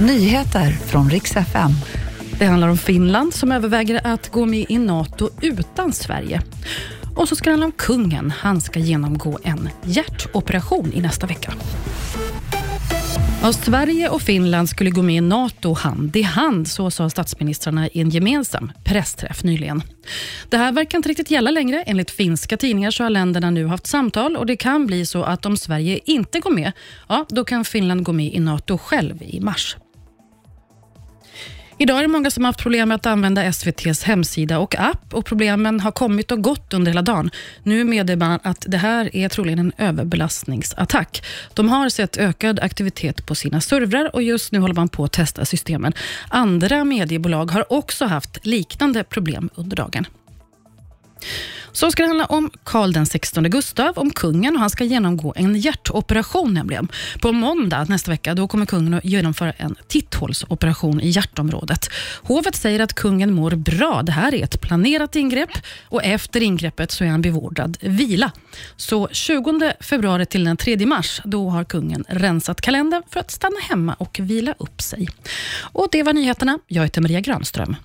Nyheter från riks FM. Det handlar om Finland som överväger att gå med i NATO utan Sverige. Och så ska det handla om kungen. Han ska genomgå en hjärtoperation i nästa vecka. Ja, Sverige och Finland skulle gå med i NATO hand i hand, så sa statsministrarna i en gemensam pressträff nyligen. Det här verkar inte riktigt gälla längre. Enligt finska tidningar så har länderna nu haft samtal och det kan bli så att om Sverige inte går med, ja, då kan Finland gå med i NATO själv i mars. Idag är det många som har haft problem med att använda SVTs hemsida och app och problemen har kommit och gått under hela dagen. Nu meddelar man att det här är troligen en överbelastningsattack. De har sett ökad aktivitet på sina servrar och just nu håller man på att testa systemen. Andra mediebolag har också haft liknande problem under dagen. Så ska det handla om Karl den 16 Gustav, om kungen och han ska genomgå en hjärtoperation nämligen. På måndag nästa vecka då kommer kungen att genomföra en titthålsoperation i hjärtområdet. Hovet säger att kungen mår bra. Det här är ett planerat ingrepp och efter ingreppet så är han bevårdad vila. Så 20 februari till den 3 mars då har kungen rensat kalendern för att stanna hemma och vila upp sig. Och Det var nyheterna. Jag heter Maria Granström.